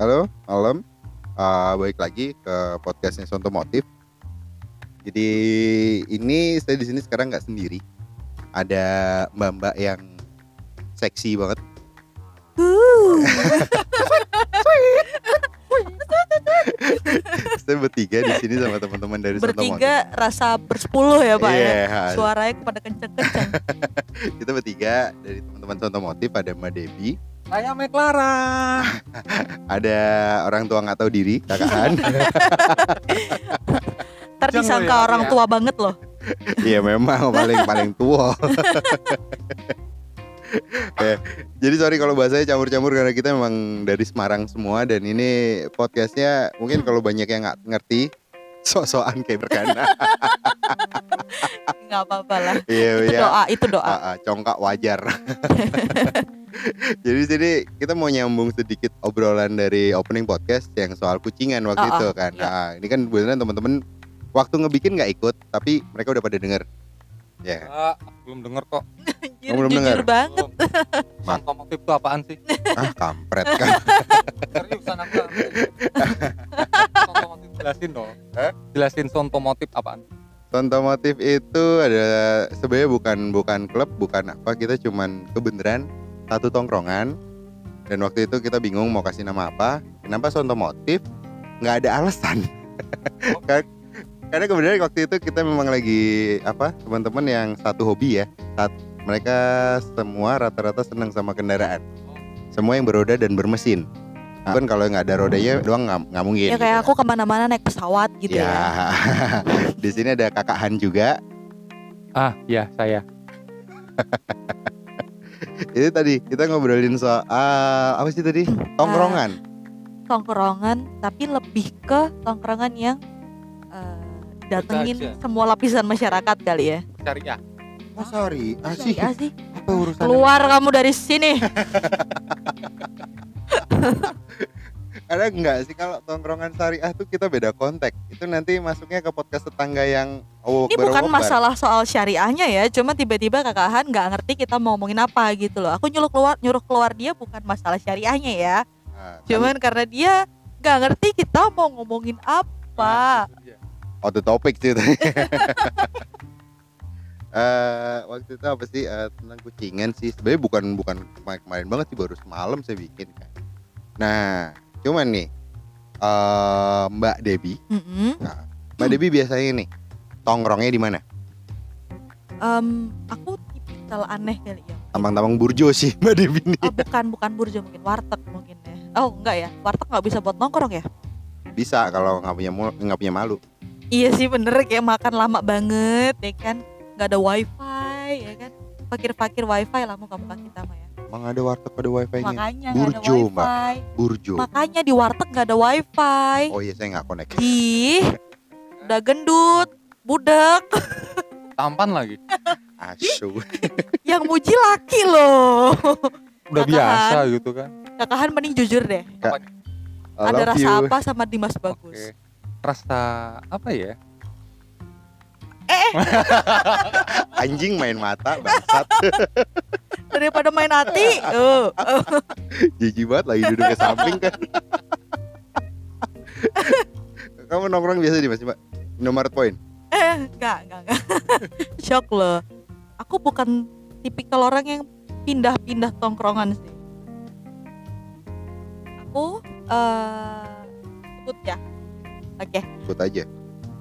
Halo, malam. Uh, balik lagi ke podcastnya Sonto Motif. Jadi ini saya di sini sekarang nggak sendiri. Ada mbak-mbak yang seksi banget. saya bertiga di sini sama teman-teman dari Sonto Motif. Bertiga rasa bersepuluh ya Pak Iya, ya. Suaranya kepada kenceng-kenceng. kita bertiga dari teman-teman Sonto Motif ada Mbak Debi, Saya Meklara. ada orang tua nggak tahu diri, kakak Han. Ntar Jangan disangka ya, orang ya. tua banget loh. Iya memang paling paling tua. Eh, jadi sorry kalau bahasanya campur-campur karena kita memang dari Semarang semua dan ini podcastnya mungkin kalau banyak yang nggak ngerti sok-sokan kayak berkana. Nggak apa-apa lah. Iya Itu iya. doa, itu doa. Ah, ah, congkak wajar. jadi di sini kita mau nyambung sedikit obrolan dari opening podcast yang soal kucingan waktu Ah, itu kan. iya. Nah, ini kan beneran teman-teman waktu ngebikin nggak ikut tapi mereka udah pada denger. Ya. Ah, belum denger kok. Anjir, belum jujur dengar? banget. Belum. Contoh motif itu apaan sih? Ah, kampret kan. Seriusan aku jelasin dong. Hah? Jelasin contoh motif apaan? Contoh motif itu ada sebenarnya bukan bukan klub, bukan apa, kita cuman kebenaran satu tongkrongan. Dan waktu itu kita bingung mau kasih nama apa. Kenapa Sonto Motif? Nggak ada alasan. Kan- Karena kebenaran waktu itu kita memang lagi apa teman-teman yang satu hobi ya. Saat mereka semua rata-rata senang sama kendaraan. Semua yang beroda dan bermesin. Kan kalau nggak ada rodanya doang nggak mungkin. Ya kayak gitu. aku ke mana-mana naik pesawat gitu ya. di sini ada kakak Han juga. Ah, iya saya. Itu tadi kita ngobrolin soal apa sih tadi? Tongkrongan. Tongkrongan, tapi lebih ke tongkrongan yang eh, datengin aja. semua lapisan masyarakat kali ya. Cari ya. Oh sorry, ah, sih Syariah sih. apa urusan? Keluar kamu dari sini. Ada enggak sih kalau tongkrongan syariah tuh kita beda konteks. Itu nanti masuknya ke podcast tetangga yang oh Ini bukan masalah soal syariahnya ya, cuma tiba-tiba Kakak Han nggak ngerti kita mau ngomongin apa gitu loh. Aku nyuruh keluar nyuruh keluar dia bukan masalah syariahnya ya, Nah, cuman karena dia nggak ngerti kita mau ngomongin apa. out the topic sih. Eh, waktu itu apa sih eh, tentang kucingan sih sebenarnya bukan bukan kemarin, kemarin banget sih baru semalam saya bikin kan nah cuman nih eh Mbak Debi Mm-mm. Mbak Debi biasanya nih tongkrongnya di mana Em, aku tipikal aneh kali ya. tampang-tampang burjo sih Mbak Debi nih Oh, bukan bukan burjo mungkin warteg mungkin ya. Oh enggak ya, warteg nggak bisa buat nongkrong ya? bisa kalau nggak punya nggak punya malu Iya sih bener kayak makan lama banget ya kan, nggak ada wifi ya kan. Fakir-fakir wifi lah muka-muka kita mah ya. emang ada warteg ada wifi-nya Makanya nggak ada Burjo, Mbak. wifi. burjo Makanya di warteg nggak ada wifi. oh iya saya nggak connect Ih, udah gendut, budak. Tampan lagi. asu Yang muji laki loh. Udah Katakan. biasa gitu kan. Kakahan mending jujur deh. I ada rasa you. apa sama Dimas Bagus? Oke. Rasa apa ya? anjing main mata bangsat Daripada main hati, oh. jijik banget lagi duduk ke samping kan kamu nongkrong biasa di mas mbak Indomaret Point eh, enggak, enggak, enggak. Shock loh. Aku bukan tipikal orang yang pindah-pindah tongkrongan sih. Aku eh sebut ya. Oke, ikut aja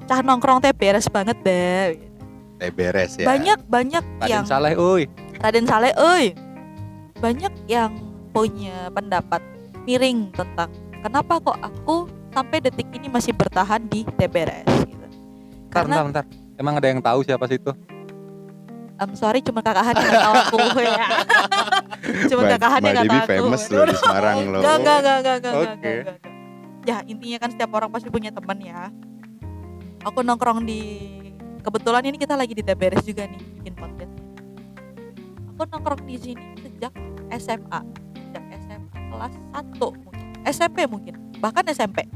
cah nongkrong teh beres banget deh. eh beres ya Banyak banyak Raden yang Saleh, oi. Raden Saleh, euy. Banyak yang punya pendapat miring tentang kenapa kok aku sampai detik ini masih bertahan di TBRS gitu. Bentar, Karena bentar, bentar. Emang ada yang tahu siapa sih itu? I'm sorry cuma kakahan yang nggak tahu aku ya. cuma Mbak- kakahan yang tahu aku. famous loh di Semarang loh. Enggak, enggak, enggak, enggak, enggak, enggak, Oke. enggak, enggak. Ya intinya kan setiap orang pasti punya teman ya. Aku nongkrong di kebetulan ini kita lagi di TBRS juga nih bikin podcast. Aku nongkrong di sini sejak SMA, sejak SMA kelas 1 mungkin. SMP mungkin, bahkan SMP.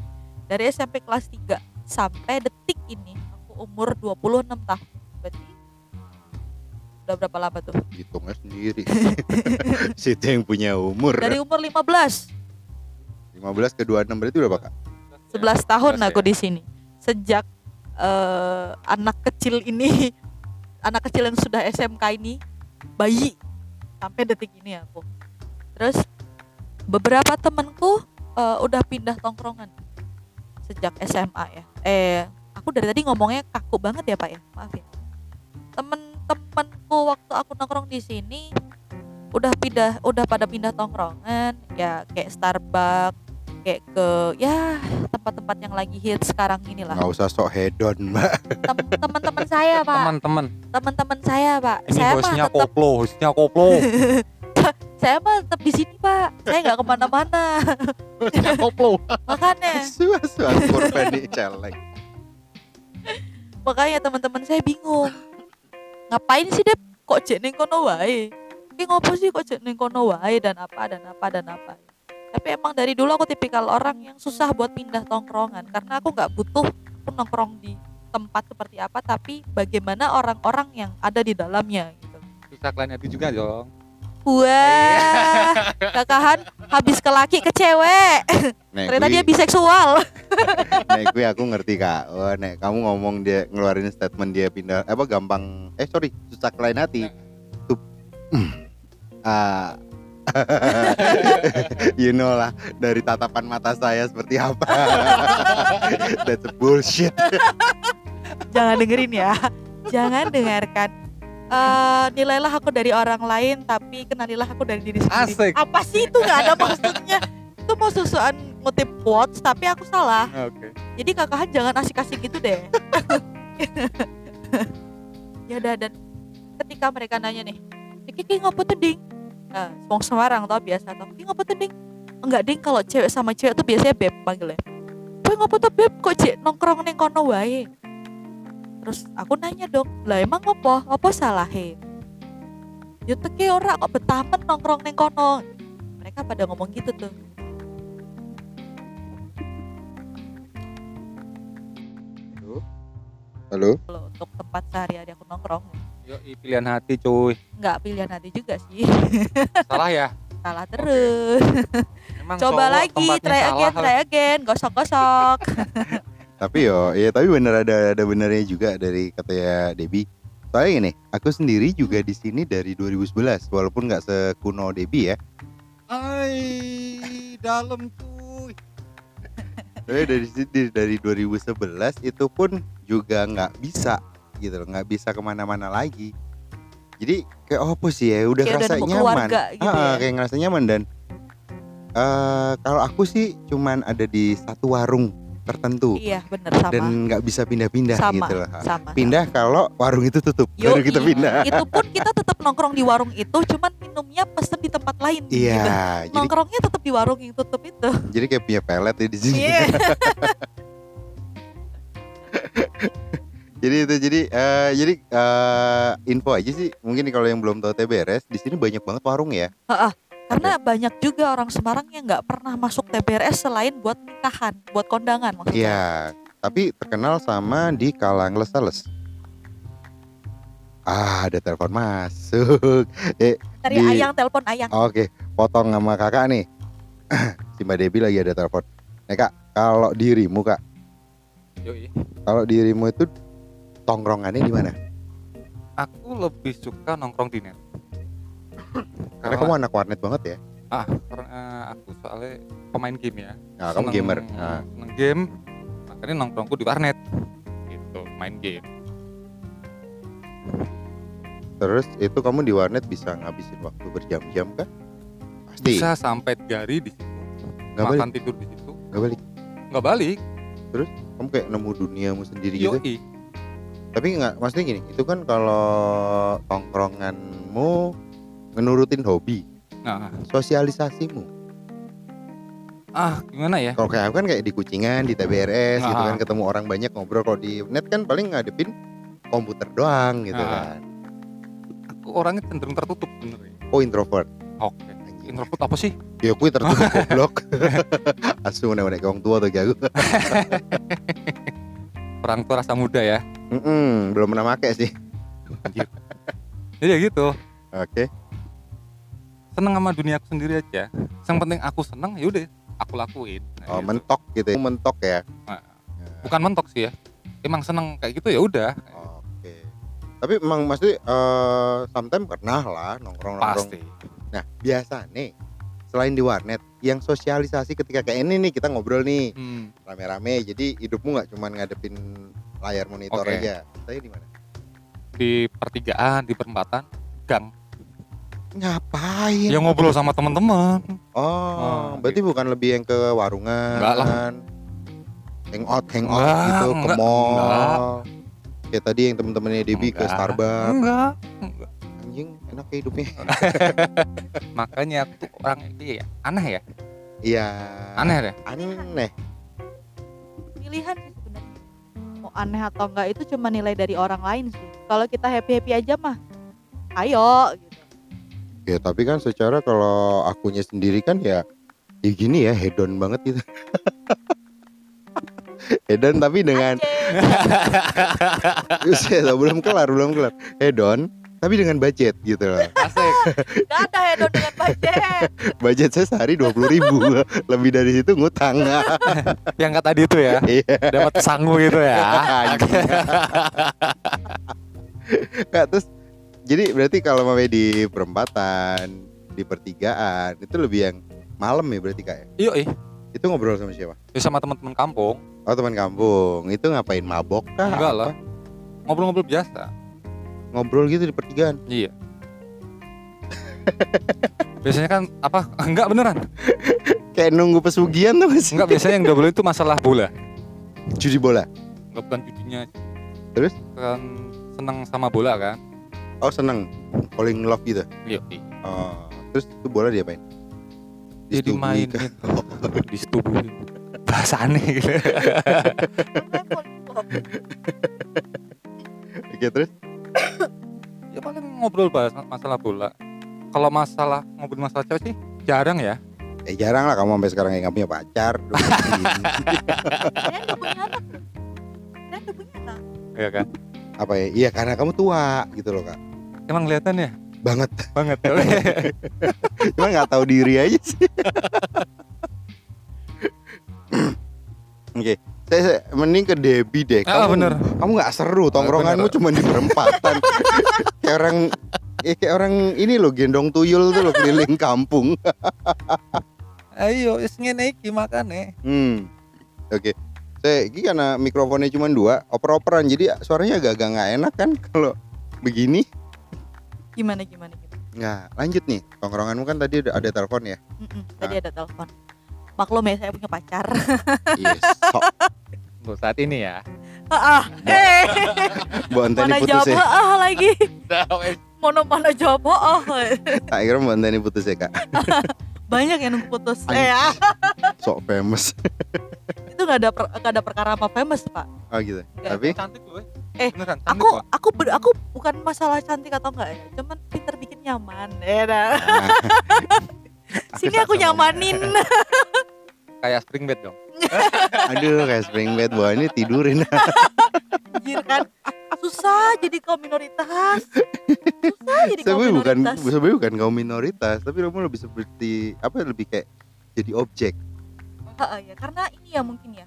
Dari SMP kelas 3 sampai detik ini aku umur 26 tahun. Berarti udah berapa lama tuh? hitungnya sendiri situ yang punya umur Dari umur 15. 15 ke 26 berarti berapa kak? 11 tahun 11 aku ya. di sini. Sejak eh, anak kecil ini, anak kecil yang sudah SMK ini, bayi sampai detik ini aku. Terus beberapa temanku eh, udah pindah tongkrongan sejak SMA ya. Eh, aku dari tadi ngomongnya kaku banget ya Pak ya, maaf ya. Temen-temenku waktu aku nongkrong di sini udah pindah, udah pada pindah tongkrongan, ya kayak Starbucks, kayak ke ya tempat-tempat yang lagi hit sekarang inilah. Nggak usah sok hedon mbak. Tem- teman-teman saya pak. Teman-teman, teman-teman saya pak. Ini saya mah hostnya tetap koplo, hostnya koplo. saya mah tetap di sini pak. Saya nggak ke mana-mana. Hostnya koplo. makanya. Suas-suas kurban nih celeng. makanya teman-teman saya bingung. Ngapain sih dep? Kok jek ning kono wae? Ki ngopo sih kok jek ning kono wae? Dan apa dan apa dan apa tapi emang dari dulu aku tipikal orang yang susah buat pindah tongkrongan karena aku nggak butuh aku nongkrong di tempat seperti apa tapi bagaimana orang-orang yang ada di dalamnya gitu Susah kalian hati juga dong. Wah, kakahan habis ke laki ke cewek. Nek, Ternyata kui- dia biseksual. nek kui aku ngerti kak. Oh, nek kamu ngomong dia ngeluarin statement dia pindah apa gampang eh sorry susah kelain hati. Tuh. Ah. you know lah dari tatapan mata saya seperti apa. That's bullshit. Jangan dengerin ya. Jangan dengarkan. Eh, nilailah aku dari orang lain, tapi kenalilah aku dari diri sendiri. Asik. Apa sih itu nggak ada maksudnya? Itu mau susuan ngutip quotes, tapi aku salah. Oke. Jadi kakahan jangan asik-asik gitu deh. ya udah dan ketika mereka nanya nih, Kiki ngopo tuh ding? Nah, wong Semarang tau biasa tau. Kiki ngopo tuh ding? Enggak ding kalau cewek sama cewek tuh biasanya beb panggilnya. Kowe ngopo tuh beb kok cek nongkrong ning kono wae? Terus aku nanya dong, lah emang ngopo? Apa salahe? Yo teke ora kok betah men nongkrong ning kono. Mereka pada ngomong gitu tuh. Halo. Kalau untuk tempat sehari-hari aku nongkrong, Yo pilihan hati cuy. nggak pilihan hati juga sih. Salah ya. Salah terus. Emang Coba lagi, try salah again, try again, gosok-gosok. Tapi yo, ya tapi bener ada ada benernya juga dari katanya Debbie. Soalnya gini, aku sendiri juga di sini dari 2011, walaupun nggak sekuno Debbie ya. Ai, dalam cuy. Tapi dari dari 2011 itu pun juga nggak bisa gitu loh, nggak bisa ke mana-mana lagi. Jadi kayak apa sih ya, udah Kayak udah ngerasa nemu nyaman. gitu Ah, ya. kayak ngerasa nyaman dan eh kalau aku sih cuman ada di satu warung tertentu Iya, bener sama. dan nggak bisa pindah-pindah gitu loh. sama. Pindah kalau warung itu tutup, Yoi. baru kita pindah. Itu pun kita tetap nongkrong di warung itu, cuman minumnya pesen di tempat lain. gitu. Iya, jadi Nongkrongnya tetap di warung yang tutup itu. jadi kayak punya pelet ya di sini. Iya. jadi itu jadi eh, jadi eh, info aja sih. Mungkin kalau yang belum tahu TBRS di sini banyak banget warung ya. Karena banyak juga orang Semarang yang nggak pernah masuk TBRS selain buat nikahan, buat kondangan maksudnya. Iya, tapi terkenal sama di Kalang Les Ah, ada telepon masuk. Eh, Dari Di- Ayang telepon Ayang. oke, potong sama kakak nih. si Mbak Debbie lagi ada telepon. Nih kak, kalau dirimu kak, Yoi. kalau dirimu itu tongkrongannya di mana? Aku lebih suka nongkrong di net. Karena kamu anak warnet banget ya. ah, karena aku soalnya pemain game ya. Nah, kamu Seneng- gamer. Nah, Seneng game. Makanya nongkrongku di warnet. Gitu, main game. terus itu kamu di warnet bisa ngabisin waktu berjam-jam kan? Pasti. Bisa sampai hari di situ. Balik. Makan tidur di situ. Nggak balik. Nggak balik. Kamu kayak nemu duniamu sendiri gitu. Tapi nggak, maksudnya gini, itu kan kalau tongkronganmu menurutin hobi, Nah, sosialisasimu. ah gimana ya? Kalau kayak aku kan kayak di kucingan, di TBRS gitu Ah. kan ketemu orang banyak ngobrol. Kalau di net kan paling ngadepin komputer doang gitu Ah. kan. Aku orangnya cenderung tertutup bener. Oh introvert. Oke. Anjing. Introvert apa sih? Ya aku tertutup goblok. Asu nek nek wong tua tuh aku. Orang tua rasa muda ya. Mm-mm, belum pernah make sih. Jadi ya gitu. Oke. Seneng sama dunia aku sendiri aja. Yang penting aku seneng ya udah. aku lakuin Nah, Oh, gitu. mentok gitu ya. Mentok ya. bukan mentok sih ya emang seneng kayak gitu ya udah Oke. Tapi emang maksudnya eh sometimes pernah lah nongkrong-nongkrong. pasti Nah, biasa nih selain di warnet yang sosialisasi ketika kayak ini nih kita ngobrol nih Hmm, rame-rame jadi hidupmu nggak cuma ngadepin layar monitor Oke. aja. Saya di mana? di pertigaan di perempatan gang Ngapain? ya ngobrol sama teman-teman Oh, Oh, berarti bukan lebih yang ke warungan. Enggak lah. Hangout, hangout Enggak, gitu ke enggak, mall. Kayak tadi yang temen-temennya Debbie ke Enggak. Starbucks. enggak, enggak. Anjing, enak ya hidupnya. makanya aku tuh orang ini ya aneh ya Iya. aneh deh Aneh. pilihan aneh atau enggak itu cuma nilai dari orang lain sih. Kalau kita happy happy aja mah ayo gitu. Ya tapi kan secara kalau akunya sendiri kan ya ya gini ya hedon banget gitu. hedon tapi dengan belum kelar belum kelar. Hedon tapi dengan budget gitu loh. Asik. Gak ada hedon dengan budget. Budget saya sehari dua puluh ribu. Lebih dari situ ngutang. Yang kata tadi itu ya iya. dapat sangu gitu ya. Anjing. Nggak, terus jadi berarti kalau mau di perempatan di pertigaan itu lebih yang malam ya berarti kak ya? iya ih itu ngobrol sama siapa? Ya, sama teman-teman kampung. Oh teman kampung. Itu ngapain mabok kah? Enggak lah. Ngobrol-ngobrol biasa ngobrol gitu di pertigaan. Iya. Biasanya kan apa enggak beneran? Kayak nunggu pesugihan tuh masih enggak biasanya yang double itu masalah bola. Judi bola? Enggak bukan judinya. Terus? kan seneng sama bola kan? Oh seneng. Falling in love gitu? Iya. Oh terus itu bola diapain? Jadi main kah? disetubuhin bahasa aneh gitu. Oke terus paling ngobrol bahas masalah bola. Kalau masalah ngobrol masalah cewek sih jarang ya. Eh jarang lah kamu sampai sekarang kayak nggak punya pacar udah punya anak. Punya anak. Ya kan? Apa ya? Iya karena kamu tua gitu loh kak. Emang kelihatan ya? Banget. Banget. Cuma nggak tahu diri aja sih. Oke saya, saya mending ke Debbie deh. Ah, kamu bener. kamu nggak seru tongkronganmu cuma di perempatan. Kayak orang eh, kayak orang ini loh gendong tuyul tuh loh keliling kampung. Ayo is ngene iki makane. Hmm oke. Saya ini karena mikrofonnya cuma dua oper-operan jadi suaranya agak-agak nggak enak kan kalau begini. Gimana gimana gimana? Nah lanjut nih. Tongkronganmu kan tadi ada, ada telepon ya? Mm-mm, tadi ada telepon. Maklum ya saya punya pacar. Yes, sok untuk saat ini ya? Ah eh. Bu Anteni mana putus jawab ya? ah lagi. Mana mana jawab ah Tak kira Bu Anteni putus ya kak? Banyak yang nunggu putus eh ah. Sok famous. Itu nggak ada per- nggak ada perkara apa famous pak. Oh gitu. Ya, Tapi? cantik loh Eh, beneran cantik aku kok. aku ber- aku bukan masalah cantik atau enggak ya. Cuman pinter bikin nyaman ya dah. nah, sini aku nyamanin. kayak spring bed dong Aduh kayak spring bed Wah ini tidurin. Anjir kan? Susah jadi kaum minoritas. Susah jadi kaum Sebenarnya bukan minoritas. Sebenarnya bukan kaum minoritas Tapi kamu lebih seperti Apa lebih kayak Jadi objek. Ha, ya karena ini ya mungkin ya.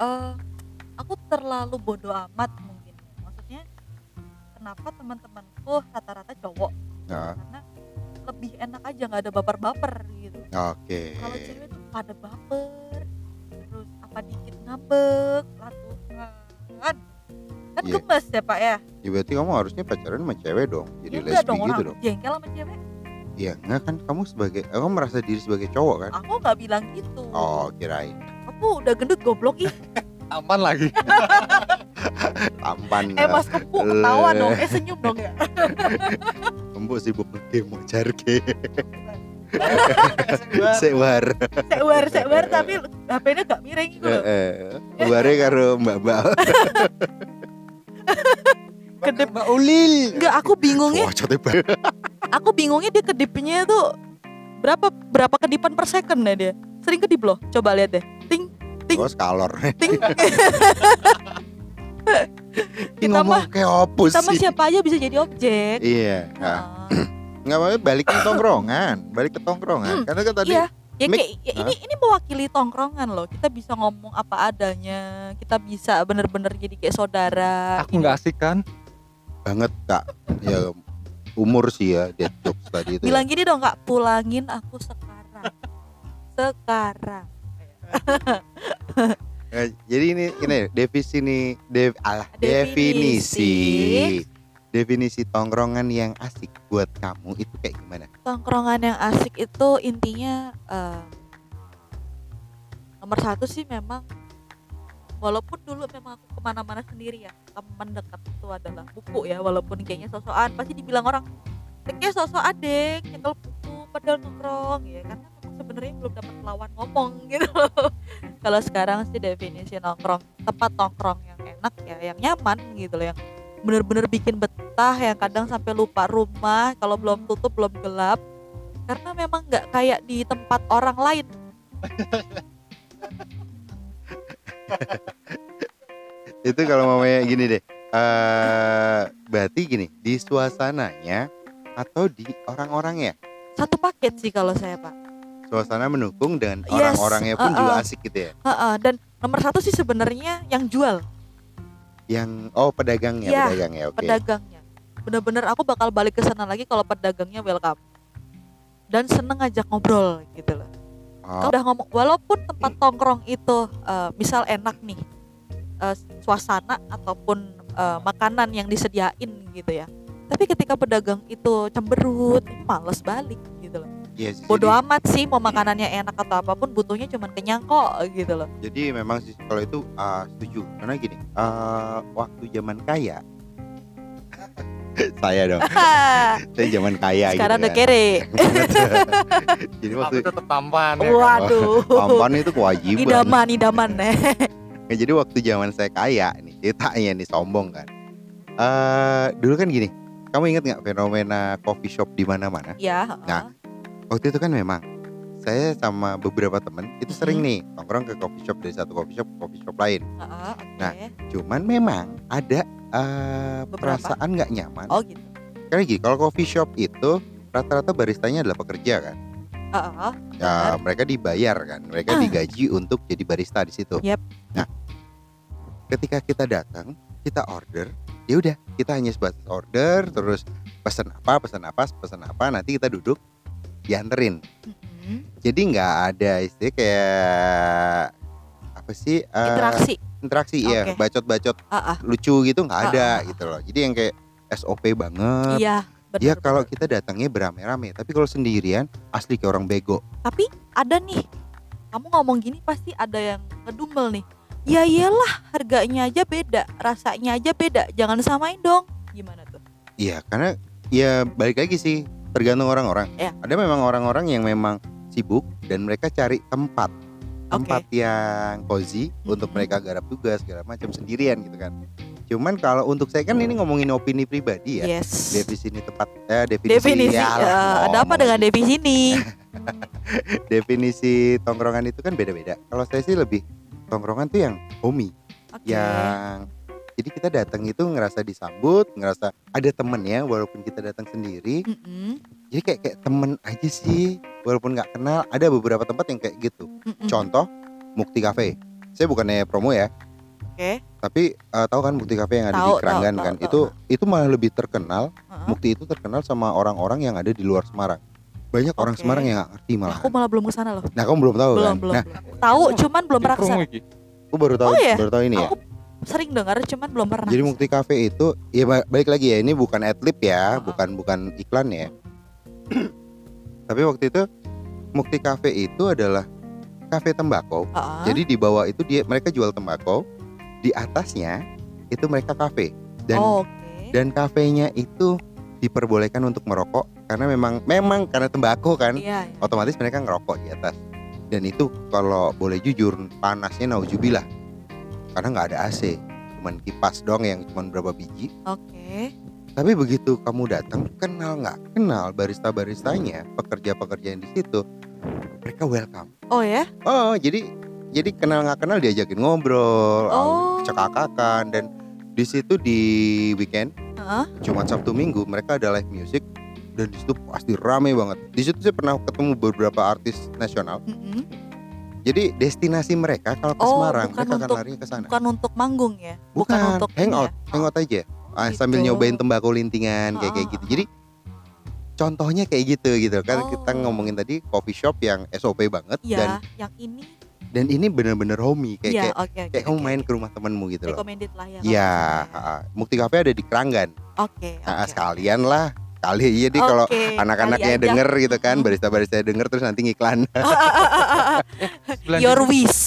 Eh aku terlalu bodoh amat mungkin. Maksudnya kenapa teman-temanku rata-rata cowok? Nah. karena lebih enak aja nggak ada baper-baper gitu. Oke. Kalau cewek tuh pada baper apa dikit ngambek lalu kan kan Iya. gemes ya pak ya? Ya berarti kamu harusnya pacaran sama cewek dong Jadi ya lesbi dong gitu orang dong. jengkel sama cewek. Iya enggak kan Kamu sebagai Kamu merasa diri sebagai cowok kan? Aku nggak bilang gitu. Oh kirain. Aku udah gendut goblok ih. Aman lagi. Tampan eh mas kepu ketawa Eh. dong eh. senyum dong ya. Kamu sibuk ngegame mau jarke Sewar. Sewar. Sewar tapi HP-nya gak miring gitu loh. Eh, Luarnya karo mbak-mbak kedip mbak Ulil. Enggak aku bingungnya Wah cote banget aku bingungnya dia kedipnya tuh berapa berapa kedipan per second ya dia. Sering kedip loh coba lihat deh. Ting ting. Oh skalor ting. Ini Kita ngomong kayak opus. sama siapa aja bisa jadi objek. Iya. Nah, Nggak mau balik ke tongkrongan Balik ke tongkrongan. Hmm, Karena kan tadi iya. Ya Mik- kayak ya ini ini mewakili tongkrongan loh. Kita bisa ngomong apa adanya. Kita bisa bener-bener jadi kayak saudara. Aku nggak asik kan? banget kak. Ya umur sih ya dead jokes tadi itu ya. bilang gini dong kak. Pulangin aku sekarang. Sekarang. Eh, jadi ini ini definisi nih dev, alah, Definisi. definisi definisi tongkrongan yang asik buat kamu itu kayak gimana? Tongkrongan yang asik itu intinya eh, nomor satu sih memang walaupun dulu memang aku ke mana-mana sendiri ya teman dekat itu adalah buku ya walaupun kayaknya sosokan pasti dibilang orang kayaknya sosok adek nyekel buku padahal nongkrong ya karena memang sebenarnya belum dapat lawan ngomong gitu. Kalau sekarang sih definisi nongkrong tempat nongkrong yang enak ya yang nyaman gitu loh yang bener-bener bikin betah yang kadang sampai lupa rumah kalau belum tutup belum gelap. Karena memang nggak kayak di tempat orang lain. Itu kalau mamanya gini deh. Eh berarti gini di suasananya atau di orang-orangnya? Satu paket sih kalau saya pak. Suasana mendukung dan Yes, orang-orangnya pun juga uh-uh. asik gitu ya? Heeh, dan nomor satu sih sebenarnya yang jual yang oh pedagangnya Iya, pedagangnya oke. pedagangnya. Bener-bener aku bakal balik ke sana lagi kalau pedagangnya welcome. Dan seneng ngajak ngobrol gitu loh. Oh, udah ngomong walaupun tempat tongkrong itu eh, misal enak nih eh, suasana ataupun eh, makanan yang disediain gitu ya. Tapi ketika pedagang itu cemberut males balik gitu loh iya bodoh jadi, amat sih mau makanannya enak atau apa pun butuhnya cuman kenyang kok gitu loh jadi memang sih kalau itu ah, setuju karena gini eh, waktu zaman kaya saya dong saya zaman kaya sekarang gitu udah kan. kere jadi waktu tetap tampan. ya kan? waduh tampan itu kewajiban idaman idaman nih Ya, jadi waktu zaman saya kaya nih ceritanya nih sombong kan. eh dulu kan gini, kamu ingat nggak fenomena coffee shop di mana-mana? ya Nah, Waktu itu kan memang saya sama beberapa temen itu sering nih nongkrong ke coffee shop dari satu coffee shop ke coffee shop lain. heeh, oke. Nah. Cuman memang ada Beberapa. perasaan nggak nyaman. oh gitu Karena gini, kalau coffee shop itu rata-rata baristanya adalah pekerja kan. Heeh, Ya, mereka dibayar kan, mereka Ah. digaji untuk jadi barista di situ. Yep. Nah, ketika kita datang, kita order, ya udah kita hanya sebatas order, terus pesan apa, pesan apa, pesan apa, nanti kita duduk dianterin. mm-mm. Jadi nggak ada istilah kayak apa sih eh, interaksi interaksi ya, Oke. bacot-bacot ah. lucu gitu nggak ada ah. gitu loh. Jadi yang kayak SOP banget. iya bener, Ya kalau kita datangnya beramai-ramai, tapi kalau sendirian asli kayak orang bego. tapi ada nih kamu ngomong gini pasti ada yang ngedumel nih ya iyalah harganya aja beda rasanya aja beda jangan samain dong gimana tuh Iya, karena ya balik lagi sih tergantung orang-orang. Iya. Ada memang orang-orang yang memang sibuk dan mereka cari tempat tempat yang cozy untuk Mhm. mereka garap tugas segala macam sendirian gitu kan. Cuman kalau untuk saya kan ini ngomongin opini pribadi ya. yes Definisi tempat eh, definisi, definisi ya lah, ada apa dengan definisi ini definisi tongkrongan itu kan beda-beda. Kalau saya sih lebih tongkrongan tuh yang homey, oke yang jadi kita datang itu ngerasa disambut, ngerasa ada temennya walaupun kita datang sendiri. Mm-mm, Jadi kayak kayak temen aja sih, walaupun nggak kenal. Ada beberapa tempat yang kayak gitu. mm-mm. Contoh Mukti Cafe. Saya bukannya promo ya, oke tapi eh, tahu kan Mukti Cafe yang ada Tahu, di Keranggan tahu, kan? tahu, itu itu malah lebih terkenal. Heeh. Mukti itu terkenal sama orang-orang yang ada di luar Semarang. Banyak orang Oke. Semarang yang nggak ngerti malah. aku malah belum ke sana loh Nah, kamu belum tahu belum kan? belum, Nah, belum. tahu cuman belum iki. aku baru tahu Oh, iya? baru tahu ini ya. aku sering dengar cuman belum pernah Jadi. Mukti Cafe itu ya ba- balik lagi ya ini bukan adlib ya, Heeh. bukan bukan iklan ya. Tapi waktu itu Mukti Cafe itu adalah kafe tembakau. Heeh. Jadi di bawah itu dia mereka jual tembakau, di atasnya itu mereka kafe. Dan Oh, oke dan kafenya itu diperbolehkan untuk merokok karena memang memang karena tembakau kan iya iya. otomatis mereka ngerokok di atas. Dan itu kalau boleh jujur panasnya naujubillah. Karena nggak ada AC, cuman kipas dong yang cuman berapa biji. oke Tapi begitu kamu datang, kenal nggak kenal barista-baristanya, pekerja-pekerja yang di situ, mereka welcome. oh ya Oh, jadi jadi kenal nggak kenal diajakin ngobrol, Oh. cekakakan dan di situ di weekend Heeh. Jumat Sabtu Minggu mereka ada live music dan di situ pasti rame banget. Di situ saya pernah ketemu beberapa artis nasional. Mm-mm. Jadi destinasi mereka kalau ke Oh, Semarang bukan mereka akan untuk- larinya ke sana. bukan untuk manggung ya Bukan, untuk ini hangout, ya? hangout aja. Ah, sambil gitu. nyobain tembakau lintingan kayak kayak Ah, gitu. Jadi contohnya kayak gitu gitu kan kita Oh. ngomongin tadi coffee shop yang SOP banget Iya, dan yang ini dan ini bener-bener homey kayak Iya, kayak, oke oke. kayak kamu oke, main ke rumah temenmu gitu loh. recommended lah ya. Iya, ah, Mukti Cafe ada di Keranggan. Oke. Ah, oke, sekalian lah. Kali jadi oke. kalau anak-anaknya denger gitu kan, barista-barista denger terus nanti ngiklan. Sebelah Your sini. wish.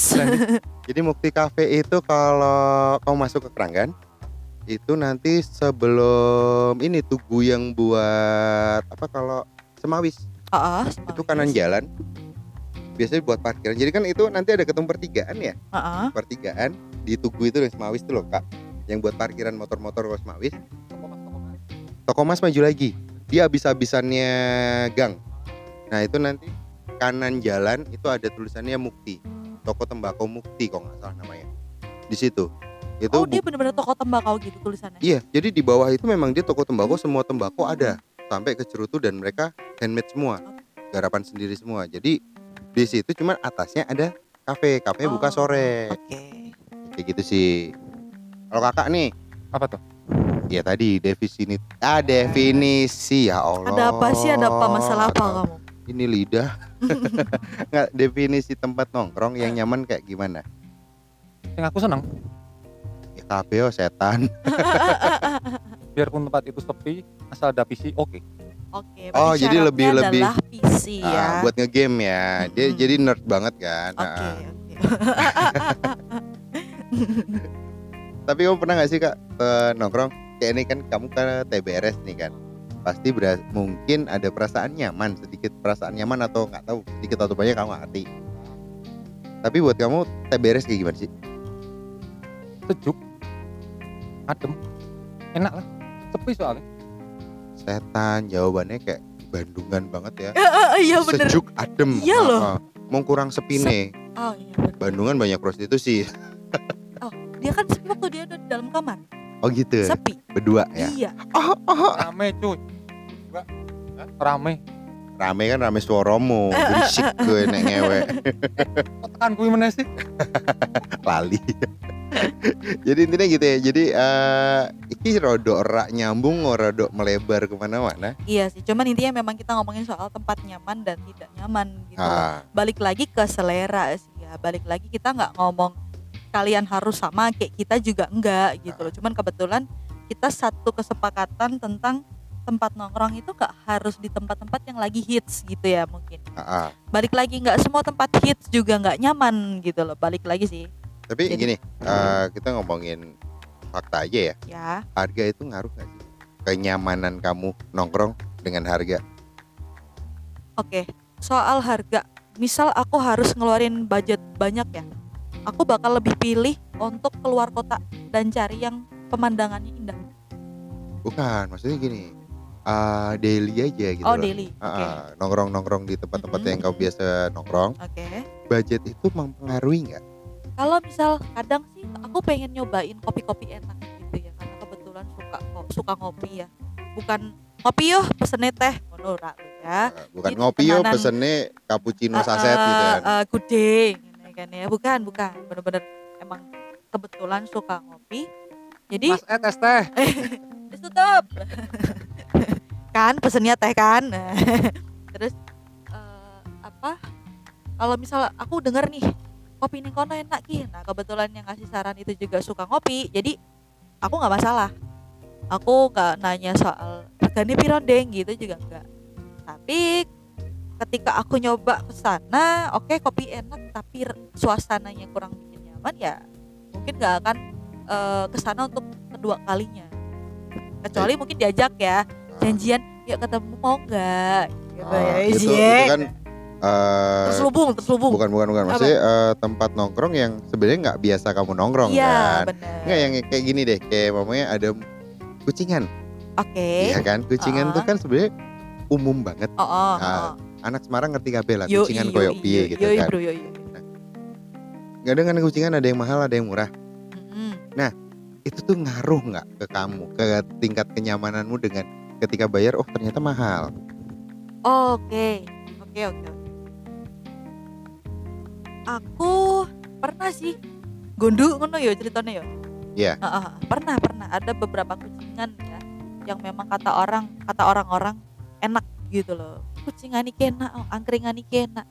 Jadi Mukti Cafe itu kalau kamu masuk ke Keranggan itu nanti sebelum ini tugu yang buat apa kalau Semawis. Itu kanan jalan. Biasanya buat parkiran. Jadi kan itu nanti ada ketemu pertigaan ya? Heeh. pertigaan di tugu itu yang Semawis itu loh kak. Yang buat parkiran motor-motor ke Semawis toko mas maju lagi. Dia habis-habisannya gang. Nah itu nanti kanan jalan itu ada tulisannya Mukti. Toko tembakau Mukti kok nggak salah namanya. Di situ. Itu Oh, dia benar-benar toko tembakau gitu tulisannya. Iya, jadi di bawah itu memang dia toko tembakau semua tembakau ada. Sampai ke cerutu dan mereka handmade semua, garapan sendiri semua. Jadi di situ cuman atasnya ada kafe, kafe buka Oh, sore, Oke. kayak gitu sih. Kalau kakak nih, Apa tuh? Ya tadi definisi, ah definisi ya Allah. Ada apa sih? Ada apa masalah apa kamu? Ini lidah. Nggak definisi tempat nongkrong yang nyaman kayak gimana? Yang aku seneng, Ya kafe oh, setan. biarpun tempat itu sepi, asal ada PC, oke. Oke. Oh, jadi lebih- lebih- PC ya. Ah, buat ngegame ya. Dia Mm-mm. jadi nerd banget kan. Oke, Ah. oke. Tapi kamu pernah gak sih kak eh, nongkrong? Kayak ini kan kamu ke TBRS nih kan. Pasti beras, mungkin ada perasaan nyaman, sedikit perasaan nyaman atau nggak tahu sedikit atau banyak kamu ngerti. Tapi buat kamu TBRS kayak gimana sih? Sejuk, adem, enak lah. Sepi soalnya. Setan jawabannya kayak Bandungan banget ya. Iya bener. Sejuk, adem. Iya loh. Ah. Mau kurang sepi nih. Oh iya. Bandungan banyak prostitusi. Dia kan sepi waktu dia udah di dalam kamar. Oh gitu. Sepi. Berdua ya. Iya. Oh, oh. Rame cuy. Enggak. Rame. Rame kan rame suaramu. Berisik gue nek ngewe. Tekan kuwi meneh sih? lali jadi intinya gitu ya jadi eh iki rodok rak nyambung rodok melebar ke mana-mana Iya sih. Cuman intinya memang kita ngomongin soal tempat nyaman dan tidak nyaman gitu. loh. ah, Balik lagi ke selera sih ya. Balik lagi kita nggak ngomong kalian harus sama kayak kita juga enggak gitu loh. Cuman kebetulan kita satu kesepakatan tentang tempat nongkrong itu gak harus di tempat-tempat yang lagi hits gitu ya mungkin. ah. Balik lagi nggak semua tempat hits juga nggak nyaman gitu loh. Balik lagi sih tapi Jadi- gini eh, kita ngomongin fakta aja ya ya. harga itu ngaruh gak sih kenyamanan kamu nongkrong dengan harga Oke, soal harga. Misal aku harus ngeluarin budget banyak ya. Aku bakal lebih pilih untuk keluar kota dan cari yang pemandangannya indah. bukan maksudnya gini eh, daily aja gitu oh, loh. daily. Ah, ah, nongkrong-nongkrong di tempat-tempat Mm-mm, yang kau biasa nongkrong Oke. budget itu mempengaruhi nggak Kalau misal kadang sih aku pengen nyobain kopi-kopi enak gitu ya karena kebetulan suka suka ngopi ya. Bukan ngopi yo pesennya teh ngono ya. Bukan Jadi ngopi yo tenanan- pesennya cappuccino saset gitu eh, kan eh, gudeg ya. Bukan, bukan. Bener-bener emang kebetulan suka ngopi. Jadi Mas eh tes teh. Tutup kan pesennya teh kan terus eh, apa kalau misal aku denger nih kopi ning kono enak ki nah kebetulan yang ngasih saran itu juga suka ngopi jadi aku nggak masalah aku nggak nanya soal harganya piro deng gitu juga enggak tapi ketika aku nyoba ke sana oke kopi enak tapi suasananya kurang bikin nyaman ya mungkin nggak akan eh, ke sana untuk kedua kalinya. Kecuali mungkin diajak ya janjian yuk ketemu mau nggak? Gitu Ah, ya. itu, Cie. itu kan eh, terselubung terselubung. bukan bukan bukan. Apa? maksudnya eh, tempat nongkrong yang sebenarnya nggak biasa kamu nongkrong iya kan? benar nggak yang kayak gini deh kayak mamanya ada kucingan. Oke. Iya kan? Kucingan tuh Ah. kan sebenarnya umum banget. Oh oh, Ah, oh. Anak Semarang ngerti kabeh lah Yoi, kucingan koyok piye yoi, gitu yoi, kan bro, yoi, yoi. kadang kan kucingan ada yang mahal ada yang murah Mm-mm. itu tuh ngaruh nggak ke kamu ke tingkat kenyamananmu dengan ketika bayar oh ternyata mahal Oke, oke, oke. oke. Aku pernah sih gondu ngono ya ceritanya ya. Iya. Heeh, pernah pernah ada beberapa kucingan ya yang memang kata orang kata orang-orang enak gitu loh. Kucingan enak, oh, angkringan enak.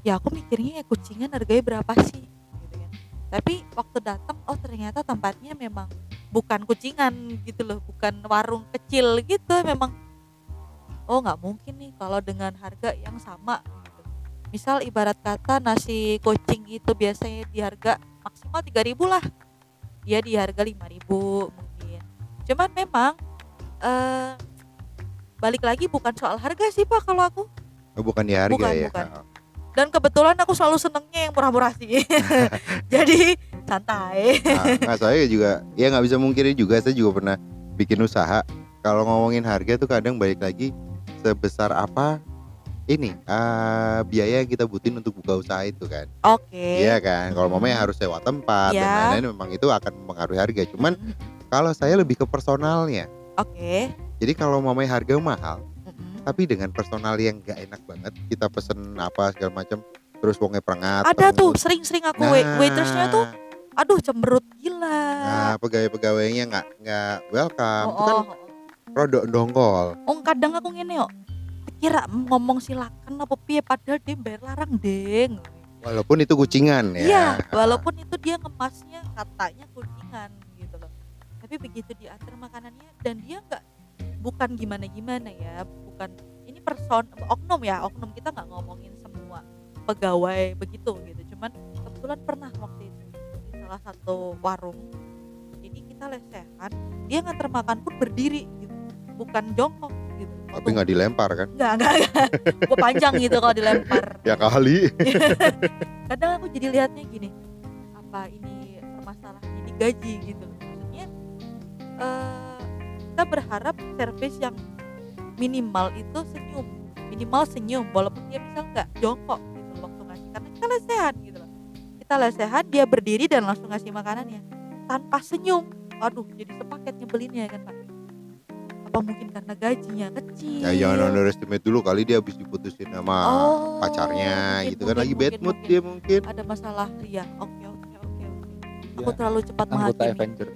Ya aku mikirnya ya kucingan harganya berapa sih gitu kan. Tapi waktu datang oh ternyata tempatnya memang bukan kucingan gitu loh, bukan warung kecil gitu memang oh nggak mungkin nih kalau dengan harga yang sama gitu. misal ibarat kata nasi kucing itu biasanya di harga maksimal 3000 lah dia di harga 5000 mungkin cuman memang eh balik lagi bukan soal harga sih pak kalau aku. Oh, bukan di harga Bukan, ya? bukan. dan kebetulan aku selalu senengnya yang murah-murah sih. Jadi santai. Nah, nggak, saya juga ya nggak bisa mungkiri juga saya juga pernah bikin usaha. Kalau ngomongin harga tuh kadang balik lagi sebesar apa? Ini eh, biaya yang kita butuhin untuk buka usaha itu kan. Oke. Iya kan? Kalau mamanya harus sewa tempat dan Iya. lain-lain memang itu akan mempengaruhi harga. Cuman kalau saya lebih ke personalnya. Oke jadi kalau mamanya harga mahal Mm-mm. tapi dengan personal yang nggak enak banget kita pesen apa segala macam terus wongnya perengat ada tuh sering-sering aku wait- waitersnya tuh aduh cemberut gila nah pegawai-pegawainya nggak nggak welcome itu kan oh, oh, oh. produk dongkol Oh kadang aku ngene yo. Kira ngomong silakan apa piye padahal dia bayar larang deng. walaupun itu kucingan ya Iya, walaupun itu dia ngemasnya katanya kuningan gitu loh. Tapi begitu diantar makanannya dan dia nggak bukan gimana-gimana ya, bukan ini person oknum ya, oknum kita nggak ngomongin semua pegawai begitu gitu. Cuman kebetulan pernah waktu itu di salah satu warung. Jadi kita lesehan, dia nganter makan pun berdiri gitu. Bukan jongkok gitu. tapi nggak dilempar kan enggak, enggak. Gue panjang gitu kalau dilempar. ya kali Kadang aku jadi lihatnya gini, apa ini permasalahannya di gaji gitu. Maksudnya eh, kita berharap servis yang minimal itu senyum, minimal senyum, walaupun dia misal nggak jongkok gitu waktu ngasih, karena kita lesehan gitu loh. Kita lesehan, dia berdiri dan langsung ngasih makanannya tanpa senyum. Aduh, jadi sepaket nyebelinnya kan pak. Apa mungkin karena gajinya kecil? ya jangan underestimate dulu kali dia habis diputusin sama Oh, pacarnya mungkin, gitu kan mungkin, lagi bad mungkin, mood mungkin. dia mungkin ada masalah ya oke oke oke oke aku Ya, terlalu cepat anggota menghakimi Avenger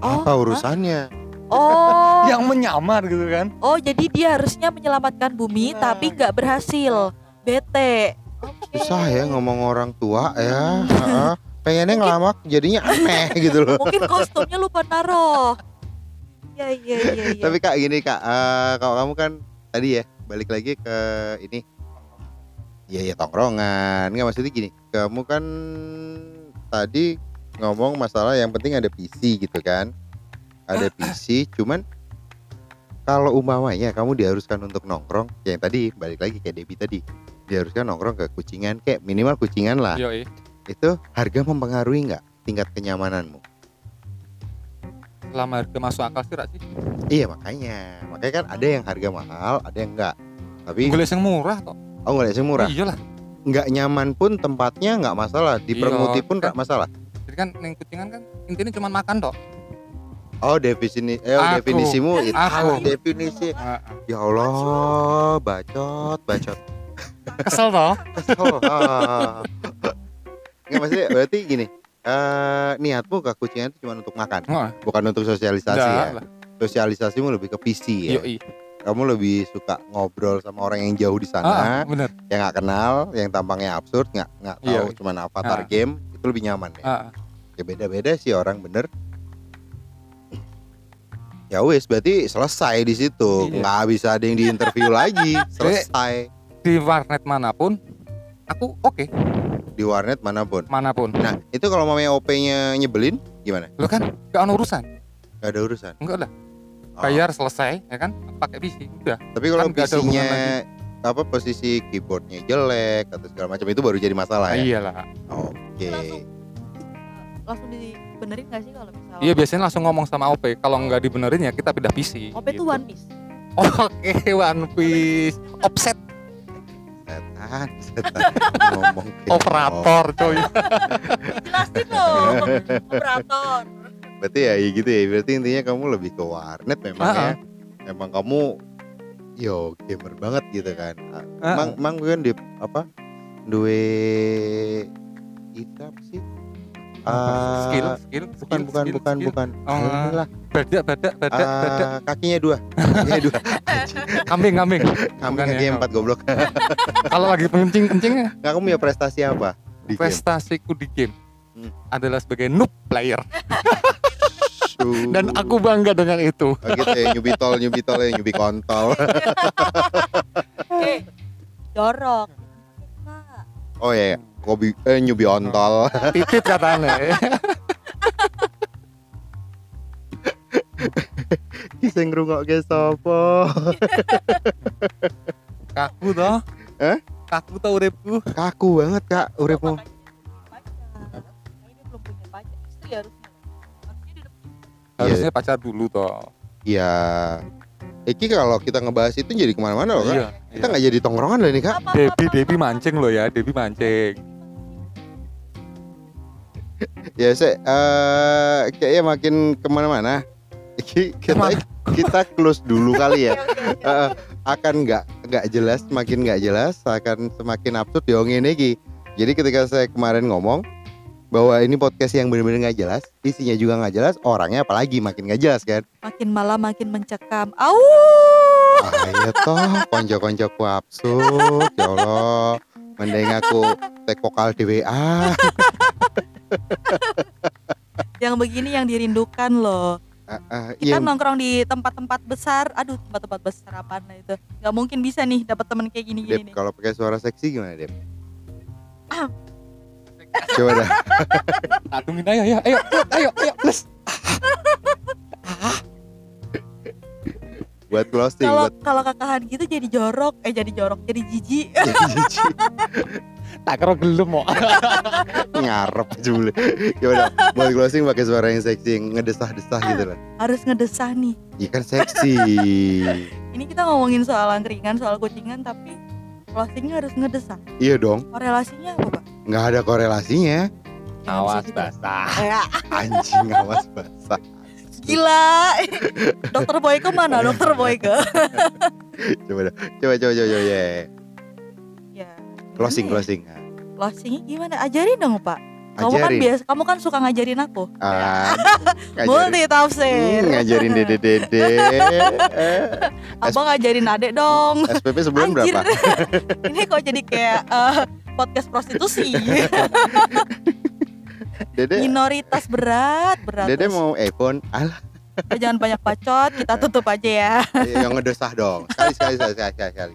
oh, apa urusannya hah? Oh. Yang menyamar gitu kan? Oh jadi dia harusnya menyelamatkan bumi Nah. tapi nggak berhasil. Bete. Oke. susah ya ngomong orang tua ya. Heeh. pengennya ngelamak jadinya aneh gitu loh. Mungkin kostumnya lupa naruh. Ya iya iya iya. Tapi kak gini kak. Eh, kalau kamu kan tadi ya balik lagi ke ini. Iya ya tongkrongan. Nggak maksudnya gini. Kamu kan tadi ngomong masalah yang penting ada PC gitu kan ada PC cuman kalau umpamanya kamu diharuskan untuk nongkrong kayak yang tadi balik lagi kayak Debbie tadi diharuskan nongkrong ke kucingan kayak minimal kucingan lah. Yoi. itu harga mempengaruhi nggak tingkat kenyamananmu? Selama harga masuk akal sih sih? Iya makanya. Makanya kan ada yang harga mahal ada yang enggak tapi Gue yang murah kok oh nggak sih murah? Iya lah nggak nyaman pun tempatnya nggak masalah dipermuti Iya, pun kan. nggak masalah. Jadi kan neng kucingan kan intinya cuma makan toh oh definisi eh oh, Aku. definisimu itu. Aku. definisi. Nah, ya Allah bacot bacot. Kesel toh? Oh, ah. nggak maksudnya berarti gini eh niatmu ke kucingan itu cuma untuk makan? Bukan untuk sosialisasi enggak ya? sosialisasimu lebih ke PC ya? Yoi. kamu lebih suka ngobrol sama orang yang jauh di Ah, sana bener. yang nggak kenal yang tampangnya absurd nggak nggak Iya. tahu cuman avatar Ah. game itu lebih nyaman ya? Ah, ya beda-beda sih orang bener ya wes berarti selesai di situ. Iya. nggak bisa ada yang diinterview lagi. Selesai. di warnet mana pun aku oke. Di warnet mana pun? Mana pun. Nah itu kalau mamanya OP-nya nyebelin gimana? Lo kan gak ada urusan. Nggak ada urusan? Enggak lah. Oh. bayar selesai ya kan? Pakai PC udah. Tapi kalau kan PC-nya apa posisi keyboardnya jelek atau segala macam itu baru jadi masalah ya? Iyalah. Oke. Langsung langsung dibenerin nggak sih kalau misalnya? Iya biasanya langsung ngomong sama OP kalau nggak dibenerin ya kita pindah PC. OP itu gitu. One Piece. Oke One Piece. Offset. Setan setan. Ngomong kayak operator coy. Jelasin dong. Operator. Berarti ya, ya gitu ya. Berarti intinya kamu lebih ke warnet memang ya. Emang kamu yo gamer banget gitu kan. Emang emang gue kan di apa? Duwe itu apa sih? Ah, skill, skill, bukan skill, bukan skill, bukan skill. bukan. Oh, Alah, Badak, badak, badak, badak. ah, kakinya dua. Kakinya dua. Kambing, kambing. Kami Bukan ya, empat goblok. Kalau lagi pengencing kencingnya, Nggak kamu punya prestasi apa? Di game? prestasiku di game Hmm. adalah sebagai noob player dan aku bangga dengan itu. Oh gitu ya, nyubi tol, nyubi tol ya, nyubi kontol. eh jorok Kak. Oh iya, iya. Kobi, eh, nyubi ontol. Titit katanya. Kisah ngerungokke sopo. Kaku toh? Eh? Kaku toh uripku. Kaku banget kak, uripmu. Makanya pacar. Ini belum punya pacar istri harusnya harusnya dia udah punya Harusnya pacar dulu toh. Iya. Iki kalau kita ngebahas itu jadi ke mana-mana loh kak. Iya. Kita nggak jadi tongkrongan loh ini kak. Debi, Debi mancing loh ya, Debi mancing. Ya saya eh kayaknya makin ke mana-mana. Iki kita kita close dulu kali ya. Eh, akan nggak nggak jelas, semakin nggak jelas, akan semakin absurd ya ini Ki. Jadi ketika saya kemarin ngomong bahwa ini podcast yang benar-benar nggak jelas, isinya juga nggak jelas, orangnya apalagi makin nggak jelas kan. makin malam makin mencekam au Ayo toh, konco-koncoku absurd, ya Allah. Mending aku tek vokal di WA. yang begini yang dirindukan loh Ah, ah, kita iya, nongkrong di tempat-tempat besar aduh tempat-tempat besar apa itu nggak mungkin bisa nih dapat teman kayak gini Dep, gini nih kalau pakai suara seksi gimana, Dep? Coba dah. Adungin ayo, ayo, ayo, ayo, ayo, plus. Buat closing, kalau buat kalau kakahan gitu jadi jorok eh jadi jorok jadi jijik Tak kira gelem mau. ngarep aja boleh. Coba dah, buat closing pakai suara yang seksi, ngedesah-desah gitu lah. harus ngedesah nih Iya kan seksi. ini kita ngomongin soal angkringan soal kucingan tapi closingnya harus ngedesah iya dong, korelasinya apa pak nggak ada korelasinya. Awas basah. Ya, Anjing awas basah. gila dokter Boyke mana dokter Boyke Coba dah, coba coba coba, coba ya. ya Closing ya? closing. closingnya gimana ajarin dong pak kamu kan biasa kamu kan suka ngajarin aku Ah, ngajarin. multi tafsir Hmm, ngajarin dede dede. Abang ngajarin adek dong SPP sebulan Anjir. berapa? ini kok jadi kayak eh, podcast prostitusi Dede, minoritas berat berat dede Terus, mau iPhone. Alah, eh, jangan banyak bacot kita tutup aja ya yang ngedesah dong. Sekali sekali sekali sekali sekali.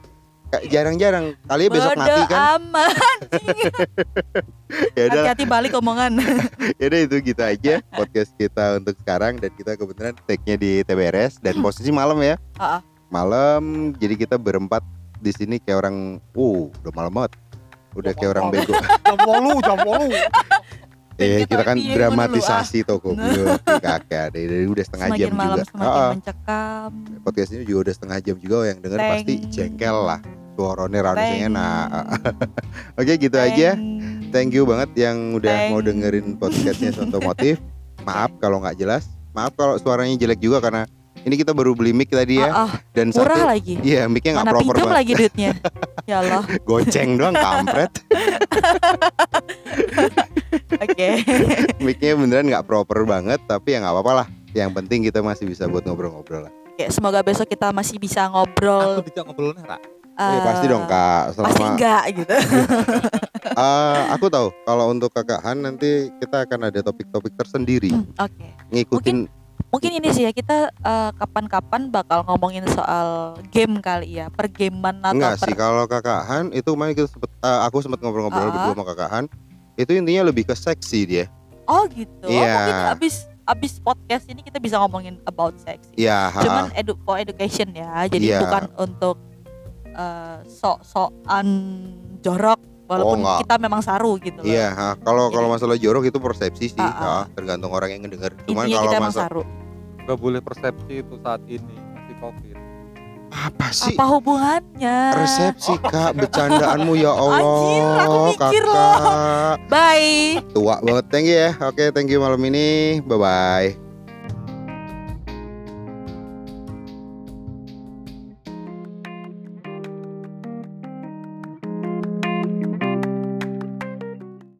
Jarang-jarang. Kali besok Bodo mati kan. amat Ya hati-hati balik omongan ya udah itu gitu aja podcast kita untuk sekarang dan kita kebetulan take-nya di TBRS dan posisi malam ya. Ah, ah. Malam, jadi kita berempat di sini kayak orang, uh, udah malam banget. Udah kayak orang bego. Jam bolu, jam bolu. Eh, kita kita kan happy-nya dramatisasi toko goblok. kakak dari, dari udah setengah semakin jam malam juga. semakin ah. mencekam podcast ini juga udah setengah jam juga yang denger Teng. pasti jengkel lah. Suaranya Teng. enak. Oke, gitu aja. Thank you banget yang udah Teng. mau dengerin podcastnya Sontomotif. Maaf kalau nggak jelas. Maaf kalau suaranya jelek juga karena ini kita baru beli mic tadi ya Ah, ah, dan murah satu lagi Iya, mic-nya nggak mana proper pinjam banget. lagi duitnya ya Allah Goceng doang kampret. oke Mic-nya beneran nggak proper banget, tapi ya nggak apa-apa lah. Yang penting kita masih bisa buat ngobrol-ngobrol lah. Oke, semoga besok kita masih bisa Aku ngobrol tidak ngobrolnya, Ra. Iya, eh, pasti dong kak. pasti Selama enggak gitu Eh, aku tahu kalau untuk kakak Han nanti kita akan ada topik-topik tersendiri Hmm, oke ngikutin mungkin ini sih ya kita eh, kapan-kapan bakal ngomongin soal game kali ya pergaman atau enggak per- sih kalau kakak Han itu kemarin kita sempet eh, aku sempat ngobrol-ngobrol Ah. berdua sama kakak Han itu intinya lebih ke seksi dia oh gitu Iya. oh, mungkin abis abis podcast ini kita bisa ngomongin about sex ya ha, cuman edu for education ya jadi Iya. bukan untuk eh, sok-sokan jorok walaupun enggak. kita memang saru gitu loh iya ha. kalau kalau masalah jorok itu persepsi sih Ah, ah. ha, tergantung orang yang ngedenger cuman intinya kalau kita masalah saru Gak boleh persepsi itu saat ini masih covid. apa sih apa hubungannya resepsi kak bercandaanmu ya Allah Anjir, aku mikir loh. kakak bye tua banget thank you ya oke thank you malam ini bye bye